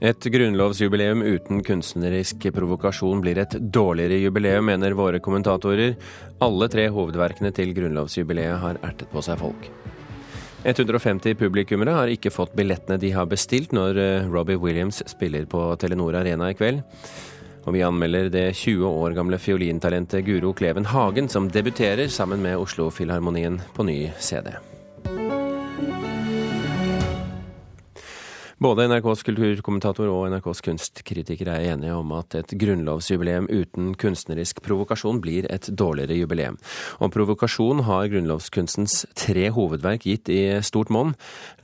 Et grunnlovsjubileum uten kunstnerisk provokasjon blir et dårligere jubileum, mener våre kommentatorer. Alle tre hovedverkene til grunnlovsjubileet har ertet på seg folk. 150 publikummere har ikke fått billettene de har bestilt når eh, Robbie Williams spiller på Telenor Arena i kveld. Og vi anmelder det 20 år gamle fiolintalentet Guro Kleven Hagen, som debuterer sammen med Oslo-filharmonien på ny CD. Både NRKs kulturkommentator og NRKs kunstkritiker er enige om at et grunnlovsjubileum uten kunstnerisk provokasjon blir et dårligere jubileum. Og provokasjon har grunnlovskunstens tre hovedverk gitt i stort monn.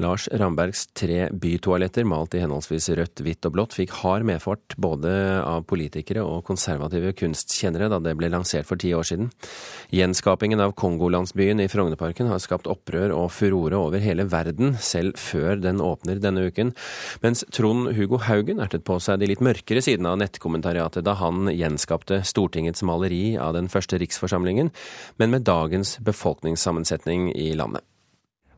Lars Rambergs tre bytoaletter, malt i henholdsvis rødt, hvitt og blått, fikk hard medfart både av politikere og konservative kunstkjennere da det ble lansert for ti år siden. Gjenskapingen av Kongolandsbyen i Frognerparken har skapt opprør og furore over hele verden, selv før den åpner denne uken. Mens Trond Hugo Haugen ertet på seg de litt mørkere sidene av nettkommentariatet da han gjenskapte Stortingets maleri av den første riksforsamlingen, men med dagens befolkningssammensetning i landet.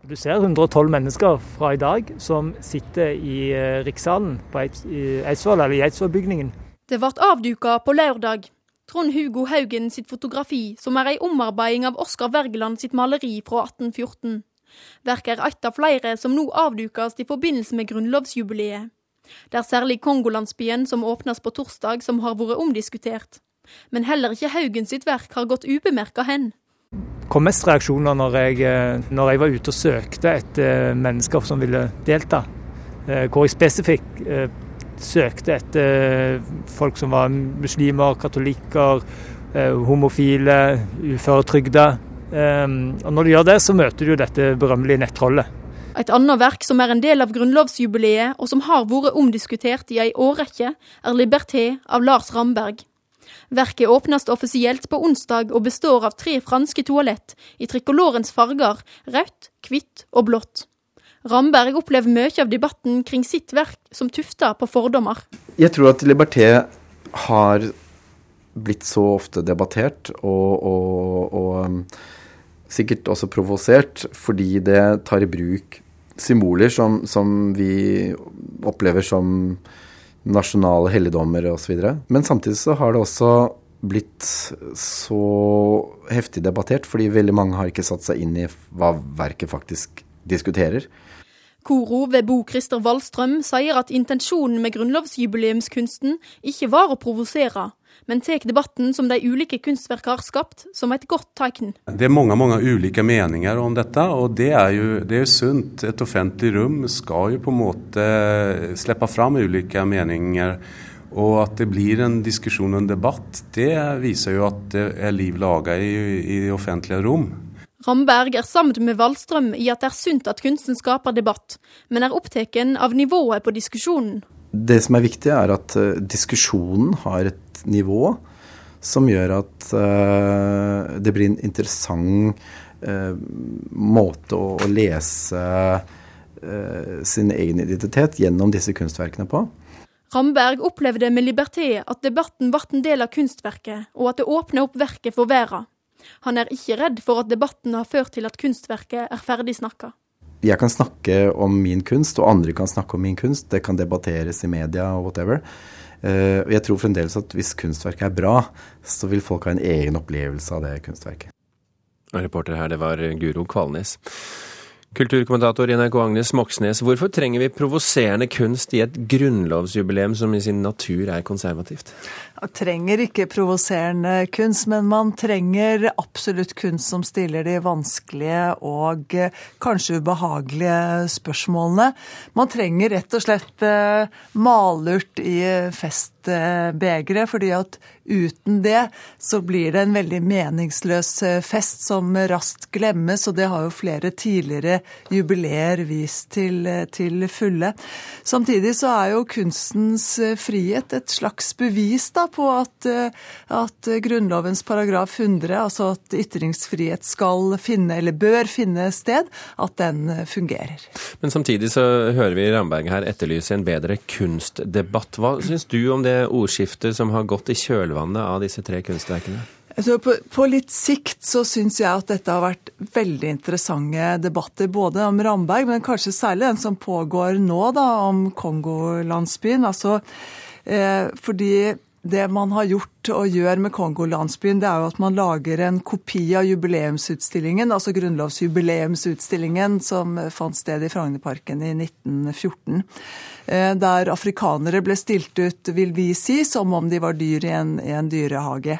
Du ser 112 mennesker fra i dag som sitter i eh, Rikssalen på Eidsvoll, eller i Eidsvollbygningen. Det ble avduka på lørdag. Trond Hugo Haugen sitt fotografi, som er ei omarbeiding av Oskar Wergeland sitt maleri fra 1814. Verket er ett av flere som nå avdukes i forbindelse med grunnlovsjubileet. Det er særlig Kongolandsbyen, som åpnes på torsdag, som har vært omdiskutert. Men heller ikke Haugen sitt verk har gått ubemerka hen. Det kom mest reaksjoner når jeg, eh, når jeg var ute og søkte etter eh, mennesker som ville delta. Eh, hvor jeg spesifikt søkte etter folk som var muslimer, katolikker, homofile, uføretrygda og Når du gjør det, så møter du dette berømmelige nettrollet. Et annet verk som er en del av grunnlovsjubileet, og som har vært omdiskutert i ei årrekke, er 'Liberté' av Lars Ramberg. Verket åpnes offisielt på onsdag og består av tre franske toalett i trikolorens farger rødt, hvitt og blått. Ramberg opplever mye av debatten kring sitt verk som tufta på fordommer. Jeg tror at Liberté har blitt så ofte debattert og, og, og um, sikkert også provosert, fordi det tar i bruk symboler som, som vi opplever som nasjonale helligdommer osv. Men samtidig så har det også blitt så heftig debattert, fordi veldig mange har ikke satt seg inn i hva verket faktisk diskuterer. Koro ved Bo Christer Wallstrøm sier at intensjonen med grunnlovsjubileumskunsten ikke var å provosere, men tar debatten som de ulike kunstverkene har skapt, som et godt tegn. Det er mange mange ulike meninger om dette, og det er jo, det er sunt. Et offentlig rom skal jo på en måte slippe fram ulike meninger. Og at det blir en diskusjon og en debatt, det viser jo at det er liv laga i, i offentlige rom. Ramberg er sammen med Wallstrøm i at det er sunt at kunsten skaper debatt, men er opptatt av nivået på diskusjonen. Det som er viktig, er at uh, diskusjonen har et nivå som gjør at uh, det blir en interessant uh, måte å, lese sin egen identitet gjennom disse kunstverkene på. Ramberg opplevde med Liberté at debatten ble en del av kunstverket, og at det åpner opp verket for verden. Han er ikke redd for at debatten har ført til at kunstverket er ferdig snakka. Jeg kan snakke om min kunst, og andre kan snakke om min kunst. Det kan debatteres i media og whatever. Uh, jeg tror fremdeles at hvis kunstverket er bra, så vil folk ha en egen opplevelse av det kunstverket. Reporter her, det var Guro Kvalnes. Kulturkommentator NRK Agnes Moxnes, hvorfor trenger vi provoserende kunst i et grunnlovsjubileum som i sin natur er konservativt? Man trenger ikke provoserende kunst, men man trenger absolutt kunst som stiller de vanskelige og eh, kanskje ubehagelige spørsmålene. Man trenger rett og slett eh, malurt i festbegeret, fordi at uten det så blir det en veldig meningsløs eh, fest som raskt glemmes, og det har jo flere tidligere jubileer vist til, til fulle. Samtidig så er jo kunstens frihet et slags bevis da, på at, eh, at Grunnlovens paragraf 100, altså at ytringsfrihet skal finne, eller bør finne sted, at den eh, fungerer. Men samtidig så hører vi Ramberg her etterlyse en bedre kunstdebatt. Hva syns du om det ordskiftet som har gått i kjølvannet av disse tre kunstverkene? Altså på, på, litt sikt så syns jeg at dette har vært veldig interessante debatter. Både om Ramberg, men kanskje særlig den som pågår nå, da, om Kongolandsbyen. Altså, eh, fordi det man har gjort og gjør med Kongolandsbyen, det er jo at man lager en kopi av jubileumsutstillingen, altså grunnlovsjubileumsutstillingen som fant sted i Frognerparken i 1914. Eh, der afrikanere ble stilt ut, vil vi si, som om de var dyr i en, i en dyrehage.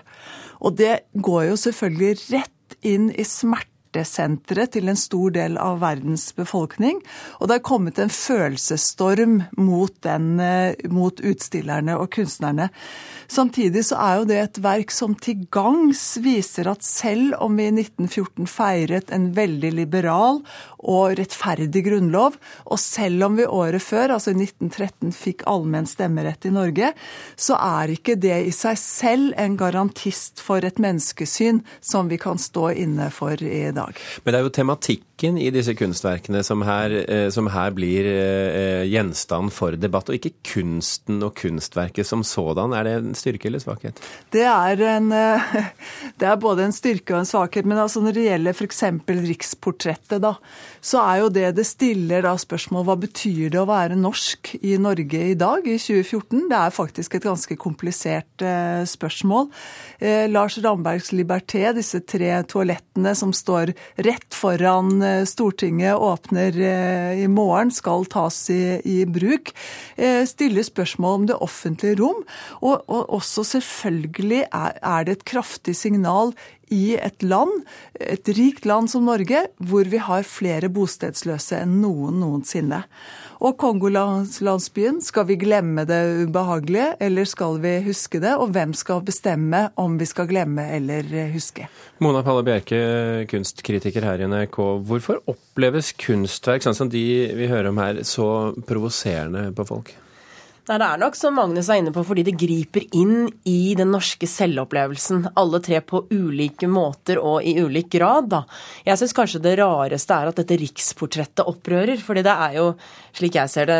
Og det går jo selvfølgelig rett inn i smerte smertesenteret til en stor del av verdens befolkning. Og det er kommet en følelsesstorm mot, den, eh, mot utstillerne og kunstnerne. Samtidig så er jo det et verk som til gangs viser at selv om vi i 1914 feiret en veldig liberal og rettferdig grunnlov, og selv om vi året før, altså i 1913, fikk allmenn stemmerett i Norge, så er ikke det i seg selv en garantist for et menneskesyn som vi kan stå inne for i dag. Men det er jo tematikken i disse kunstverkene som her, eh, som her blir eh, gjenstand for debatt, og ikke kunsten og kunstverket som sådan. Er det en styrke eller svakhet? Det er, en, eh, det er både en styrke og en svakhet. Men altså når det gjelder f.eks. Riksportrettet, da, så er jo det det stiller da spørsmål hva betyr det å være norsk i Norge i dag, i 2014? Det er faktisk et ganske komplisert eh, spørsmål. Eh, Lars Rambergs Liberté, disse tre toalettene som står rett foran eh, Stortinget, åpner eh, i morgen, skal tas i, i bruk, Stille stiller spørsmål om det offentlige rom. Og, og også selvfølgelig er, er det et kraftig signal i et land, et rikt land som Norge, hvor vi har flere bostedsløse enn noen noensinne. Og Kongolandsbyen, skal vi glemme det ubehagelige, eller skal vi huske det? Og hvem skal bestemme om vi skal glemme eller huske? Mona Palle Bjerke, kunstkritiker her i NRK. Hvorfor oppleves kunstverk, sånn som de vi hører om her, så provoserende på folk? Nei, Det er nok som Magnus er inne på, fordi det griper inn i den norske selvopplevelsen. Alle tre på ulike måter og i ulik grad. da. Jeg syns kanskje det rareste er at dette riksportrettet opprører. fordi det er jo, slik jeg ser det,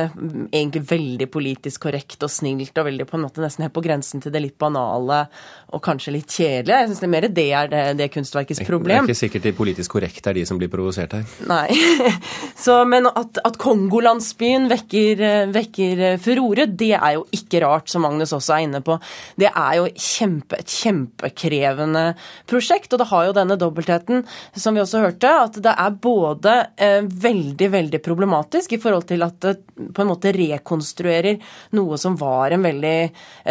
egentlig veldig politisk korrekt og snilt og veldig på en måte nesten helt på grensen til det litt banale og kanskje litt kjedelige. Jeg syns det mer det er det, det kunstverkets problem. Det er ikke sikkert de politisk korrekte er de som blir provosert her. Nei. Så, men at, at Kongolandsbyen vekker, vekker furore, det er jo ikke rart, som Magnus også er inne på. Det er jo kjempe, et kjempekrevende prosjekt, og det har jo denne dobbeltheten, som vi også hørte, at det er både eh, veldig, veldig problematisk i forhold til at det på en måte rekonstruerer noe som var veldig,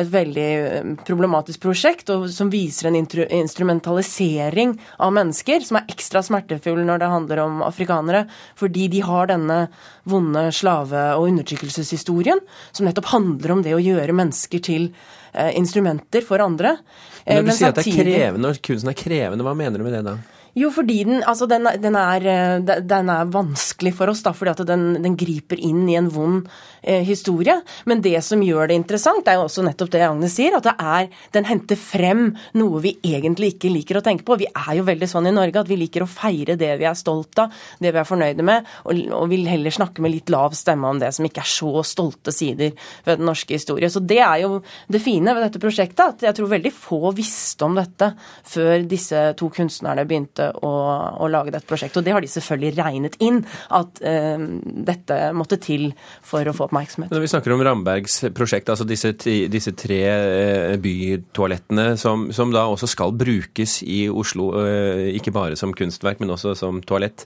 et veldig eh, problematisk prosjekt, og som viser en instrumentalisering av mennesker, som er ekstra smertefull når det handler om afrikanere, fordi de har denne vonde slave- og undertrykkelseshistorien, som nettopp handler om det å gjøre mennesker til eh, instrumenter for andre. Men Når du Men sier samtidig... at det er krevende, og kunsten er krevende, hva mener du med det da? Jo, fordi den, altså den, den, er, eh, den, er, vanskelig for oss, da, fordi den, griper inn i en vond eh, historie. Men det som gjør det interessant, er jo også nettopp det Agnes sier, at er, den henter frem noe vi egentlig ikke liker å tenke på. Vi er jo veldig sånn i Norge at vi liker å feire det vi er stolt av, det vi er fornøyde med, og, og vil heller snakke med litt lav stemme om det som ikke er så stolte sider ved den norske historie. Så det er jo det fine ved dette prosjektet, at jeg tror veldig få visste om dette før disse to kunstnerne begynte å, å, lage dette prosjektet. Og det har de selvfølgelig regnet inn, at eh, dette måtte til for å få oppmerksomhet. Når vi snakker om Rambergs prosjekt, altså disse, disse tre uh, bytoalettene som, som, da også skal brukes i Oslo, uh, ikke bare som kunstverk, men også som toalett.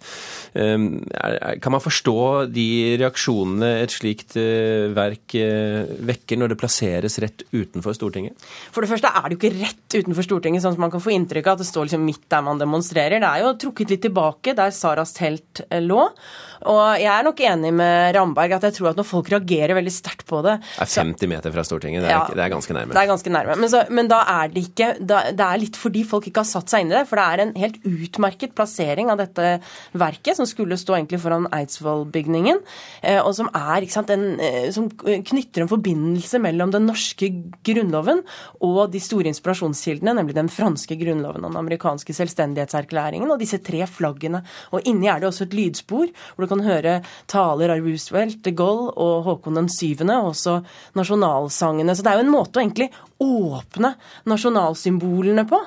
Er, kan man forstå de reaksjonene et slikt verk vekker når det plasseres rett utenfor Stortinget? For det første er det jo ikke rett utenfor Stortinget, sånn som man kan få inntrykk av at det står liksom midt der man demonstrerer det er jo trukket litt tilbake der Saras telt eh, lå. Og jeg er nok enig med Ramberg at jeg tror at når folk reagerer veldig sterkt på det Det er 50 meter fra Stortinget, det er, ja, det er ganske nærme. Det er ganske nærme. Men, så, men da er det ikke da, Det er litt fordi folk ikke har satt seg inn i det. For det er en helt utmerket plassering av dette verket, som skulle stå egentlig foran Eidsvoll-bygningen, eh, og som er ikke sant, en, eh, som knytter en forbindelse mellom den norske grunnloven og de store inspirasjonskildene, nemlig den franske grunnloven og den amerikanske selvstendighetserklæringen Felleserklæringen og disse tre flaggene. Og inni er det også et lydspor hvor du kan høre taler av Roosevelt, de Gaulle og Håkon den syvende, og også nasjonalsangene. Så det er jo en måte å egentlig åpne nasjonalsymbolene på,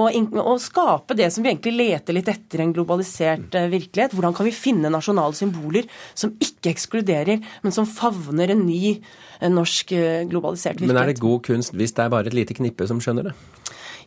og, og, skape det som vi egentlig leter litt etter i en globalisert uh, virkelighet. Hvordan kan vi finne nasjonale symboler som ikke ekskluderer, men som favner en ny uh, norsk uh, globalisert virkelighet? Men er det god kunst hvis det er bare et lite knippe som skjønner det?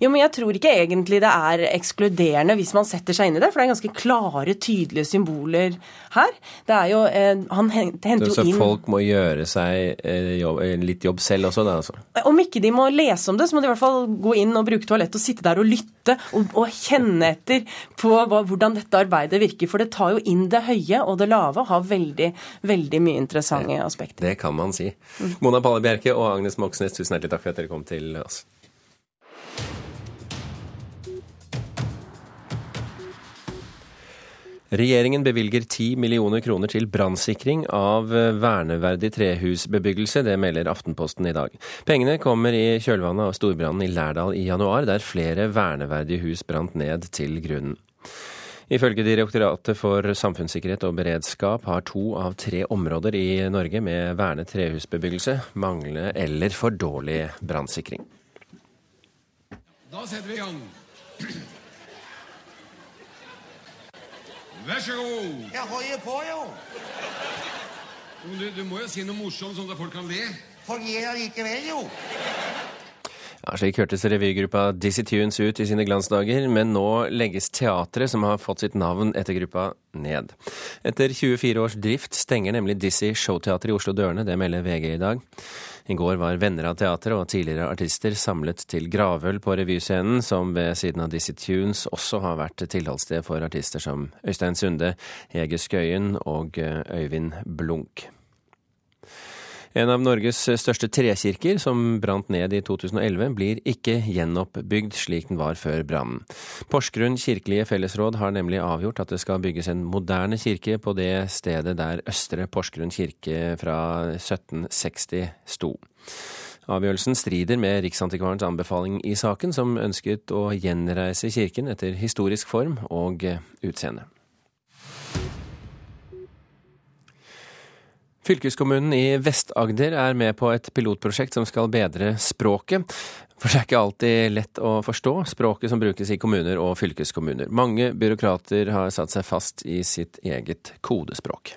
Jo, men jeg tror ikke egentlig det er ekskluderende hvis man setter seg inn i det, for det er ganske klare, tydelige symboler her. Det er jo eh, Han henter jo inn Så folk må gjøre seg eh, jobb, eh, litt jobb selv også, da altså? Om ikke de må lese om det, så må de i hvert fall gå inn og bruke toalett og sitte der og lytte og, og kjenne etter på hva, hvordan dette arbeidet virker. For det tar jo inn det høye og det lave og har veldig, veldig mye interessante aspekter. Det kan man si. Mona Palle Bjerke og Agnes Moxnes, tusen hjertelig takk for at dere kom til oss. Regjeringen bevilger 10 millioner kroner til brannsikring av verneverdig trehusbebyggelse. Det melder Aftenposten i dag. Pengene kommer i kjølvannet av storbrannen i Lærdal i januar, der flere verneverdige hus brant ned til grunnen. Ifølge Direktoratet for samfunnssikkerhet og beredskap har to av tre områder i Norge med vernet trehusbebyggelse manglende eller for dårlig brannsikring. Da setter vi i gang. Vær så god. Jeg holder på, jo. Du, du må jo si noe morsomt, sånn at folk kan le. Folk ler allikevel, jo. Ja, Slik hørtes revygruppa Dizzie Tunes ut i sine glansdager, men nå legges teatret som har fått sitt navn etter gruppa, ned. Etter 24 års drift stenger nemlig Dizzie Showteatret i Oslo dørene, det melder VG i dag. I går var venner av teatret og tidligere artister samlet til gravøl på revyscenen, som ved siden av Dizzie Tunes også har vært tilholdssted for artister som Øystein Sunde, Hege Skøyen og Øyvind Blunk. En av Norges største trekirker, som brant ned i 2011, blir ikke gjenoppbygd slik den var før brannen. Porsgrunn kirkelige fellesråd har nemlig avgjort at det skal bygges en moderne kirke på det stedet der Østre Porsgrunn kirke fra 1760 sto. Avgjørelsen strider med Riksantikvarens anbefaling i saken, som ønsket å gjenreise kirken etter historisk form og utseende. Fylkeskommunen i Vest-Agder er med på et pilotprosjekt som skal bedre språket. For det er ikke alltid lett å forstå språket som brukes i kommuner og fylkeskommuner. Mange byråkrater har satt seg fast i sitt eget kodespråk.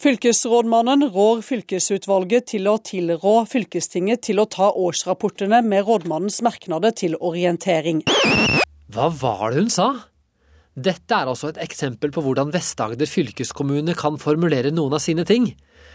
Fylkesrådmannen rår fylkesutvalget til å tilrå fylkestinget til å ta årsrapportene med rådmannens merknader til orientering. Hva var det hun sa? Dette er altså et eksempel på hvordan Vest-Agder fylkeskommune kan formulere noen av sine ting.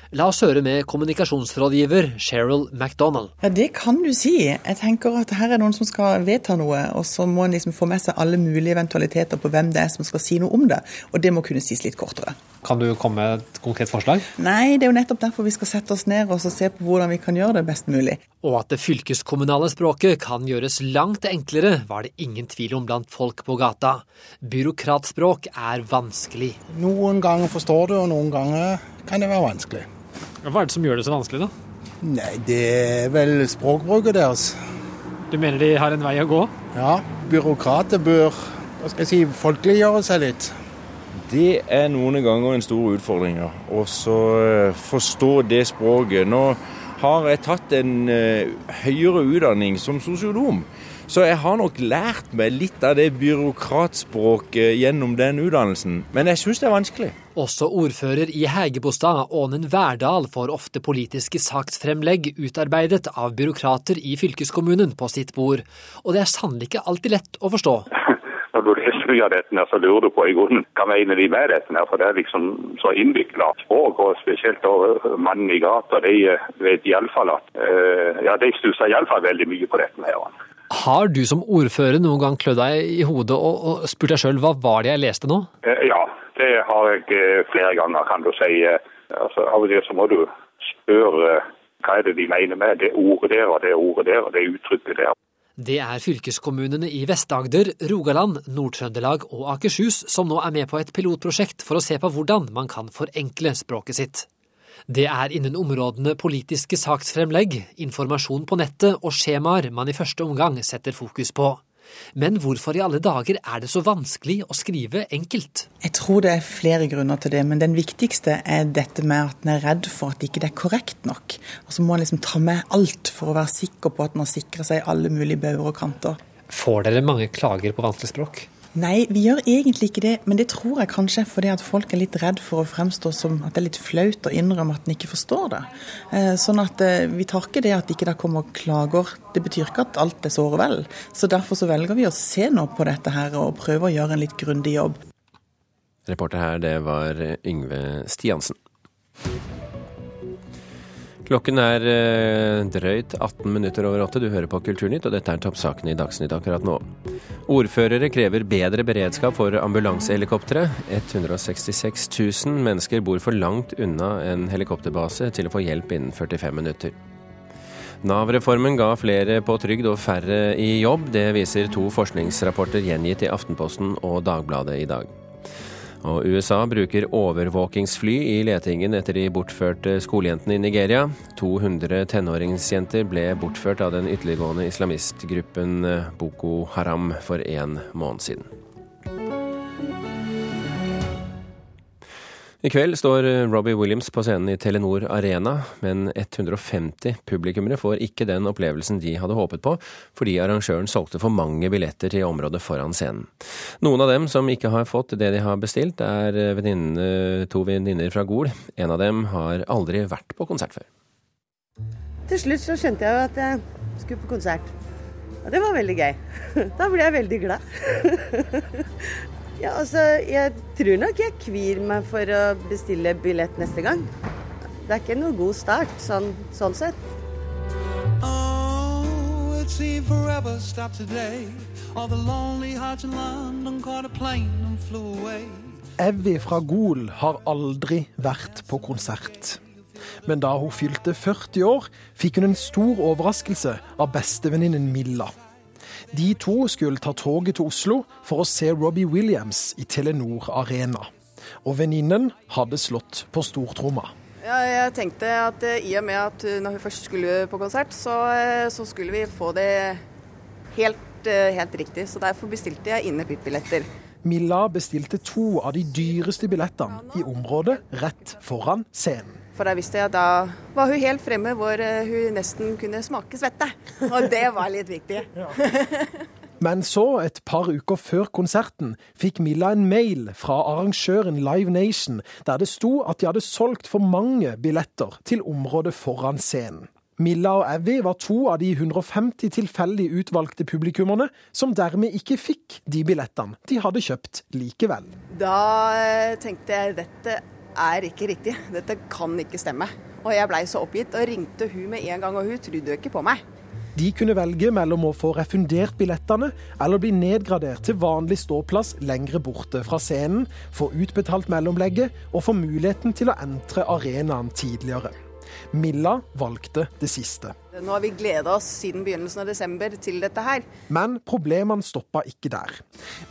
La oss høre med kommunikasjonsrådgiver Cheryl MacDonald. Ja, Det kan du si. Jeg tenker at her er noen som skal vedta noe, og så må en liksom få med seg alle mulige eventualiteter på hvem det er som skal si noe om det. Og det må kunne sies litt kortere. Kan du komme med et konkret forslag? Nei, det er jo nettopp derfor vi skal sette oss ned og se på hvordan vi kan gjøre det best mulig. Og at det fylkeskommunale språket kan gjøres langt enklere, var det ingen tvil om blant folk på gata. Byråkratspråk er vanskelig. Noen ganger forstår du, og noen ganger kan det være vanskelig. Hva er det som gjør det så vanskelig, da? Nei, det er vel språkbruket deres. Du mener de har en vei å gå? Ja, byråkrater bør hva skal jeg si, folkeliggjøre seg litt. Det er noen ganger en stor utfordring å forstå det språket. Nå har jeg tatt en høyere utdanning som sosionom, så jeg har nok lært meg litt av det byråkratspråket gjennom den utdannelsen. Men jeg syns det er vanskelig. Også ordfører i Hægebostad, Ånen Verdal, får ofte politiske saksfremlegg utarbeidet av byråkrater i fylkeskommunen på sitt bord. Og det er sannelig ikke alltid lett å forstå. Når du leser mye av dette, så lurer du på i grunnen hva mener de med dette. For det er liksom så innvikla språk, og spesielt mannen i gata. De vet iallfall at Ja, de stusser iallfall veldig mye på dette. her. Har du som ordfører noen gang klødd deg i hodet og, og spurt deg sjøl hva var det jeg leste nå? Ja, det har jeg flere ganger, kan du si. Altså, av og til så må du spørre hva er det de mener med det ordet der og det ordet der og det uttrykket der. Det er fylkeskommunene i Vest-Agder, Rogaland, Nord-Trøndelag og Akershus som nå er med på et pilotprosjekt for å se på hvordan man kan forenkle språket sitt. Det er innen områdene politiske saksfremlegg, informasjon på nettet og skjemaer man i første omgang setter fokus på. Men hvorfor i alle dager er det så vanskelig å skrive enkelt? Jeg tror det er flere grunner til det, men den viktigste er dette med at en er redd for at ikke det er korrekt nok. Og så må en liksom ta med alt for å være sikker på at en har sikra seg alle mulige bauger og kanter. Får dere mange klager på vanskelig språk? Nei, vi gjør egentlig ikke det, men det tror jeg kanskje fordi at folk er litt redd for å fremstå som at det er litt flaut å innrømme at en ikke forstår det. Eh, sånn at eh, vi tar ikke det at ikke det kommer klager. Det betyr ikke at alt er såre vel. Så derfor så velger vi å se nå på dette her og prøve å gjøre en litt grundig jobb. Reporter her, det var Yngve Stiansen. Klokken er eh, drøyt 18 minutter over åtte. Du hører på Kulturnytt, og dette er toppsakene i Dagsnytt akkurat nå. Ordførere krever bedre beredskap for ambulansehelikoptre. 166 000 mennesker bor for langt unna en helikopterbase til å få hjelp innen 45 minutter. Nav-reformen ga flere på trygd og færre i jobb. Det viser to forskningsrapporter gjengitt i Aftenposten og Dagbladet i dag. Og USA bruker overvåkingsfly i letingen etter de bortførte skolejentene i Nigeria. 200 tenåringsjenter ble bortført av den ytterliggående islamistgruppen Boko Haram for en måned siden. I kveld står Robbie Williams på scenen i Telenor Arena, men 150 publikummere får ikke den opplevelsen de hadde håpet på, fordi arrangøren solgte for mange billetter til området foran scenen. Noen av dem som ikke har fått det de har bestilt, er veninne, to venninner fra Gol. En av dem har aldri vært på konsert før. Til slutt så skjønte jeg at jeg skulle på konsert. Og det var veldig gøy. Da ble jeg veldig glad. Ja, altså, jeg tror nok jeg kvir meg for å bestille billett neste gang. Det er ikke noe god start, sånn, sånn sett. Oh, it seemed forever stopped today. All the lonely hearts in London caught a plane and flew away. Evy fra Gol har aldri vært på konsert. Men da hun fylte 40 år, fikk hun en stor overraskelse av bestevenninnen Milla. De to skulle ta toget til Oslo for å se Robbie Williams i Telenor Arena. Og venninnen hadde slått på stortromma. Ja, jeg tenkte at eh, i og med at uh, når hun først skulle på konsert, så, eh, så skulle vi få det helt, eh, helt riktig. Så derfor bestilte jeg inne-pit-billetter. Milla bestilte to av de dyreste billettene i området rett foran scenen. For da visste jeg at da var hun helt fremme hvor eh, hun nesten kunne smake svette. Og det var litt viktig. Men så, et par uker før konserten, fikk Milla en mail fra arrangøren Live Nation der det sto at de hadde solgt for mange billetter til området foran scenen. Milla og Evy var to av de 150 tilfeldig utvalgte publikummerne som dermed ikke fikk de billettene de hadde kjøpt likevel. Da eh, tenkte jeg dette er ikke riktig. Dette kan ikke stemme. Og jeg blei så oppgitt og ringte hun med en gang, og hun trodde jo ikke på meg. De kunne velge mellom å få refundert billettene eller bli nedgradert til vanlig ståplass lengre borte fra scenen, få utbetalt mellomlegget og få muligheten til å entre arenaen tidligere. Milla valgte det siste. Nå har vi gleda oss siden begynnelsen av desember til dette her. Men problemene stoppa ikke der.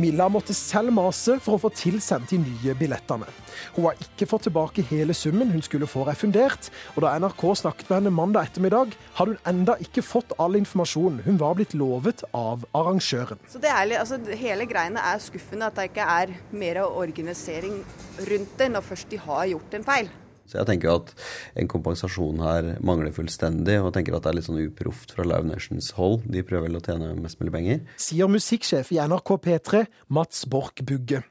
Milla måtte selv mase for å få tilsendt de nye billettene. Hun har ikke fått tilbake hele summen hun skulle få refundert, og da NRK snakket med henne mandag ettermiddag, hadde hun enda ikke fått all informasjonen hun var blitt lovet av arrangøren. Så det er, altså, Hele greiene er skuffende at det ikke er mer organisering rundt det når først de har gjort en feil. Så jeg tenker at en kompensasjon her mangler fullstendig, og tenker at det er litt sånn uproft fra Live Nations hold. De prøver vel å tjene mest mulig penger. Sier musikksjef i NRK P3, Mats Borch Bugge.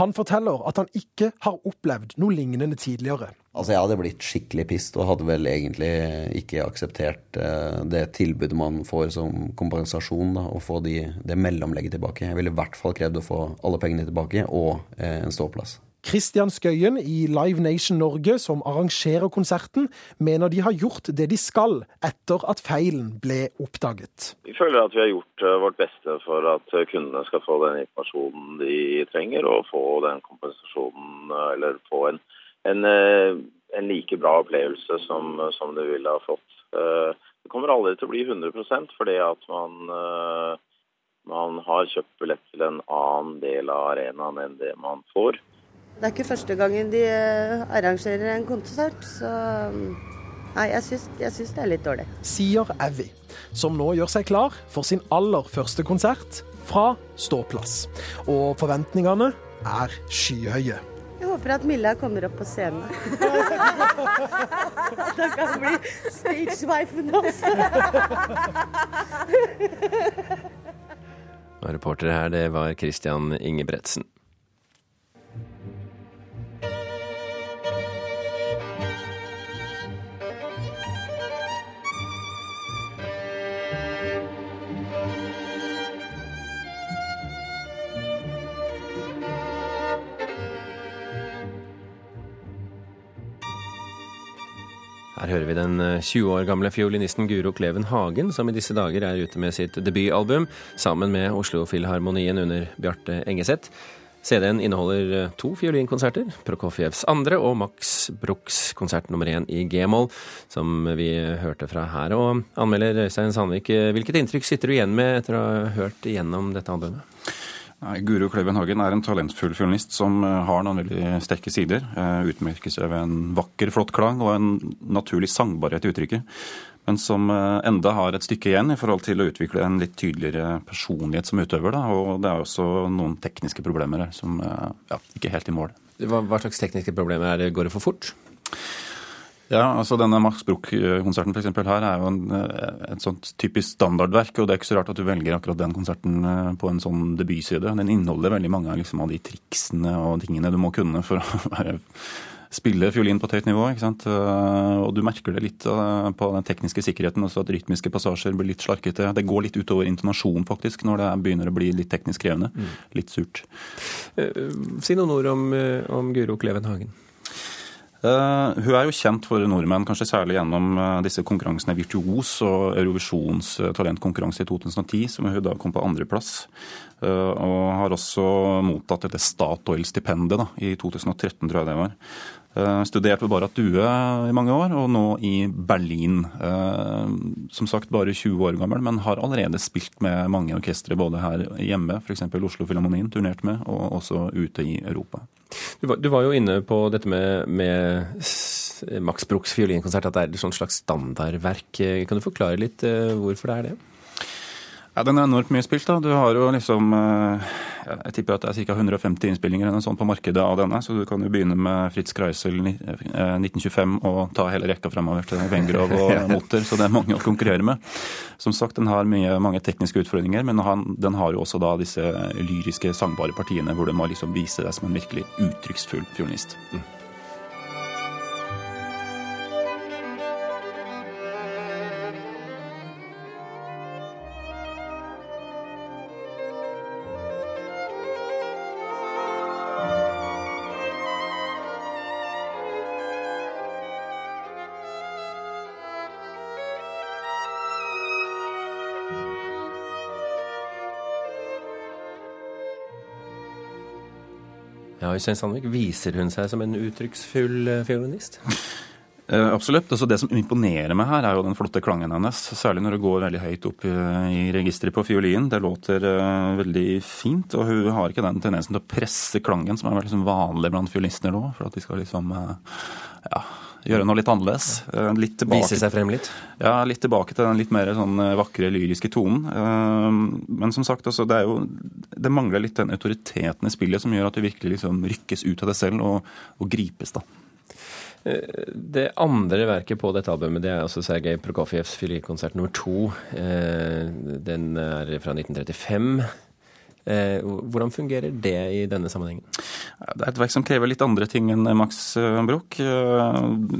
Han forteller at han ikke har opplevd noe lignende tidligere. Altså Jeg hadde blitt skikkelig pissed og hadde vel egentlig ikke akseptert eh, det tilbudet man får som kompensasjon, da, å få de, det mellomlegget tilbake. Jeg ville i hvert fall krevd å få alle pengene tilbake og eh, en ståplass. Kristian Skøyen i Live Nation Norge, som arrangerer konserten, mener de har gjort det de skal etter at feilen ble oppdaget. Vi føler at vi har gjort eh, vårt beste for at eh, kundene skal få den informasjonen de trenger, og få den kompensasjonen, eh, eller få en, en, en like bra opplevelse som, som de ville ha fått. Det kommer aldri til å bli 100% fordi at man, man har kjøpt billett til en annen del av arenaen enn det man får. Det er ikke første gangen de eh, arrangerer en konsert, så mm, Nei, jeg syns, jeg syns det er litt dårlig. Sier Avi, som nå gjør seg klar for sin aller første konsert fra ståplass. Og forventningene er skyhøye. Jeg håper at Milla kommer opp på scenen. da kan hun bli stagewifen også. Og reportere her, det var Christian Ingebretsen. Her hører vi den 20 år gamle fiolinisten Guro Kleven Hagen, som i disse dager er ute med sitt debutalbum sammen med Oslo-filharmonien under Bjarte Engeseth. CD-en inneholder to fiolinkonserter, Prokofjevs andre og Max Bruchs konsert nummer én i G-moll, som vi hørte fra her. Og anmelder Øystein Sandvik, hvilket inntrykk sitter du igjen med etter å ha hørt igjennom dette albumet? Nei, Guro Kløven Hagen er en talentfull journalist som har noen veldig sterke sider. Utmerker seg ved en vakker, flott klang og en naturlig sangbarhet i uttrykket. Men som enda har et stykke igjen i forhold til å utvikle en litt tydeligere personlighet som utøver. Da. Og det er også noen tekniske problemer her som ja, ikke er helt i mål. Hva, hva slags tekniske problemer er det? Går det for fort? Ja, altså denne Max Bruch-konserten for eksempel her er jo en, et sånt typisk standardverk. Og det er ikke så rart at du velger akkurat den konserten på en sånn debutside. Den inneholder veldig mange liksom, av de triksene og tingene du må kunne for å spille fiolin på et høyt nivå. ikke sant? Og du merker det litt på den tekniske sikkerheten, også at rytmiske passasjer blir litt slarkete. Det går litt utover intonasjon faktisk når det begynner å bli litt teknisk krevende. Mm. Litt surt. Si noen ord om, om Guro Kleven Hagen. Uh, hun er jo kjent for nordmenn, kanskje særlig gjennom uh, disse konkurransene Virtuos og Eurovisjons uh, talentkonkurranse i 2010, som hun da kom på andreplass. og har også mottatt dette Statoil-stipendet i 2013, tror jeg det var. Studert ved Barat Due i mange år, og nå i Berlin. Som sagt bare 20 år gammel, men har allerede spilt med mange orkestre både her hjemme, f.eks. Oslo Filharmonien, turnert med, og også ute i Europa. Du var, du var, jo inne på dette med, med Max Bruchs fiolinkonsert, at det er et slags standardverk. Kan du forklare litt hvorfor det er det? Ja, Den er enormt mye spilt. da. Du har jo liksom Jeg tipper at det er ca. 150 innspillinger eller sånn på markedet av denne, så du kan jo begynne med Fritz Kreisel 1925 og ta hele rekka fremover til Wengrov og Motter, så det er mange å konkurrere med. Som sagt, den har mye, mange tekniske utfordringer, men den har jo også da disse lyriske, sangbare partiene hvor du må liksom vise deg som en virkelig uttrykksfull fiolinist. Mm. Øystein Sandvik, Viser hun seg som en uttrykksfull fiolinist? Uh, absolutt. Altså det som imponerer meg her, er jo den flotte klangen hennes. Særlig når det går veldig høyt opp i, registeret på fiolinen. Det låter uh, veldig fint. Og hun har ikke den tendensen til å presse klangen, som er veldig liksom vanlig blant fiolinister nå. For at de skal liksom uh, ja, gjøre noe litt annerledes. Litt tilbake, Vise seg frem litt? Ja, litt tilbake til den litt mer sånn vakre, lyriske tonen. Men som sagt, altså, det, jo, det mangler litt den autoriteten i spillet som gjør at du virkelig liksom rykkes ut av deg selv og, og gripes, da. Det andre verket på dette albumet det er altså Sergej Prokofjevs fiolinkonsert nummer to. Den er fra 1935. Hvordan fungerer det i denne sammenhengen? Det er et verk som krever litt andre ting enn Max Bruch.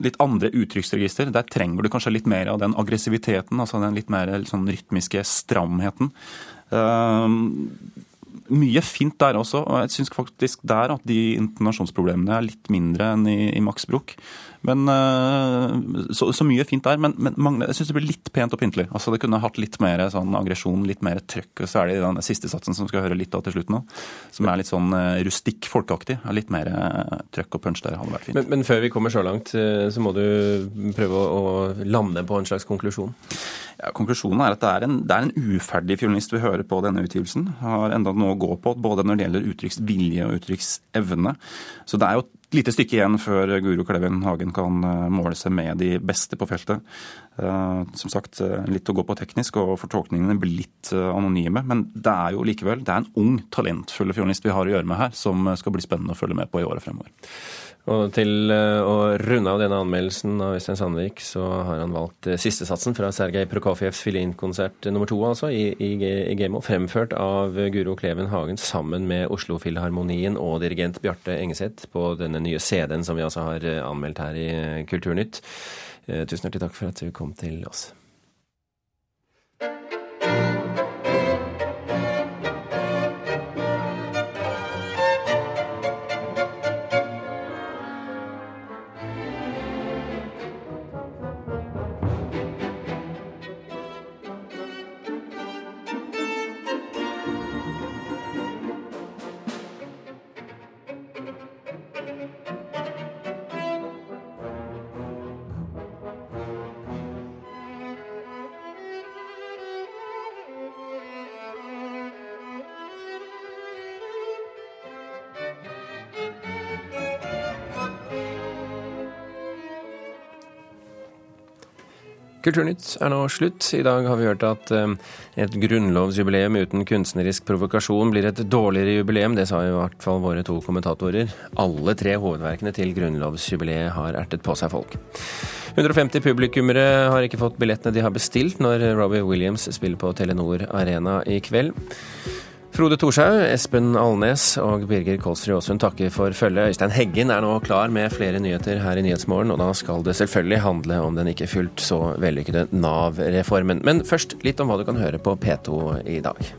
Litt andre uttrykksregister. Der trenger du kanskje litt mer av den aggressiviteten, altså den litt mer sånn rytmiske stramheten. Mye fint der også, og jeg syns faktisk der at de intonasjonsproblemene er litt mindre enn i, i Max Bruch. Men, så, så, mye fint der, men, men jeg syns det blir litt pent og pyntelig. Altså, det kunne hatt litt mer sånn aggresjon, litt mer trøkk. Og så er det den siste satsen som skal høre litt av til slutt nå, som er litt sånn rustikk, folkeaktig. Litt mer trøkk og punch der hadde vært fint. Men, men, før vi kommer så langt, så må du prøve å, å lande på en slags konklusjon? Ja, konklusjonen er at det er, en, det er en uferdig fiolinist vi hører på denne utgivelsen. Har enda noe å gå på, både når det gjelder uttrykksvilje og uttrykksevne. Så det er jo et lite stykke igjen før Guro Kleven Hagen kan måle seg med de beste på feltet. Eh, som sagt, eh, litt å gå på teknisk, og fortolkningene blir litt eh, anonyme. Men det er jo likevel det er en ung, talentfull fiolinist vi har å gjøre med her, som skal bli spennende å følge med på i året fremover. Og til å runde av denne anmeldelsen av Øystein Sandvik, så har han valgt sistesatsen fra Sergej Prokofjevs fiolinkonsert nummer to, altså, i, i, i Gemo, fremført av Guro Kleven Hagen sammen med Oslo-filharmonien og dirigent Bjarte Engeseth på denne nye CD-en som vi altså har anmeldt her i Kulturnytt. Eh, tusen hjertelig takk for at du kom til oss. Kulturnytt er nå slutt. I dag har vi hørt at eh, et grunnlovsjubileum uten kunstnerisk provokasjon blir et dårligere jubileum. Det sa i hvert fall våre to kommentatorer. Alle tre hovedverkene til grunnlovsjubileet har ertet på seg folk. 150 publikummere har ikke fått billettene de har bestilt når Robbie Williams spiller på Telenor Arena i kveld. Frode Thorshaug, Espen Alnes og Birger Kolsrud Aasund takker for følget. Øystein Heggen er nå klar med flere nyheter her i Nyhetsmorgen, og da skal det selvfølgelig handle om den ikke fullt så vellykkede Nav-reformen. Men først litt om hva du kan høre på P2 i dag.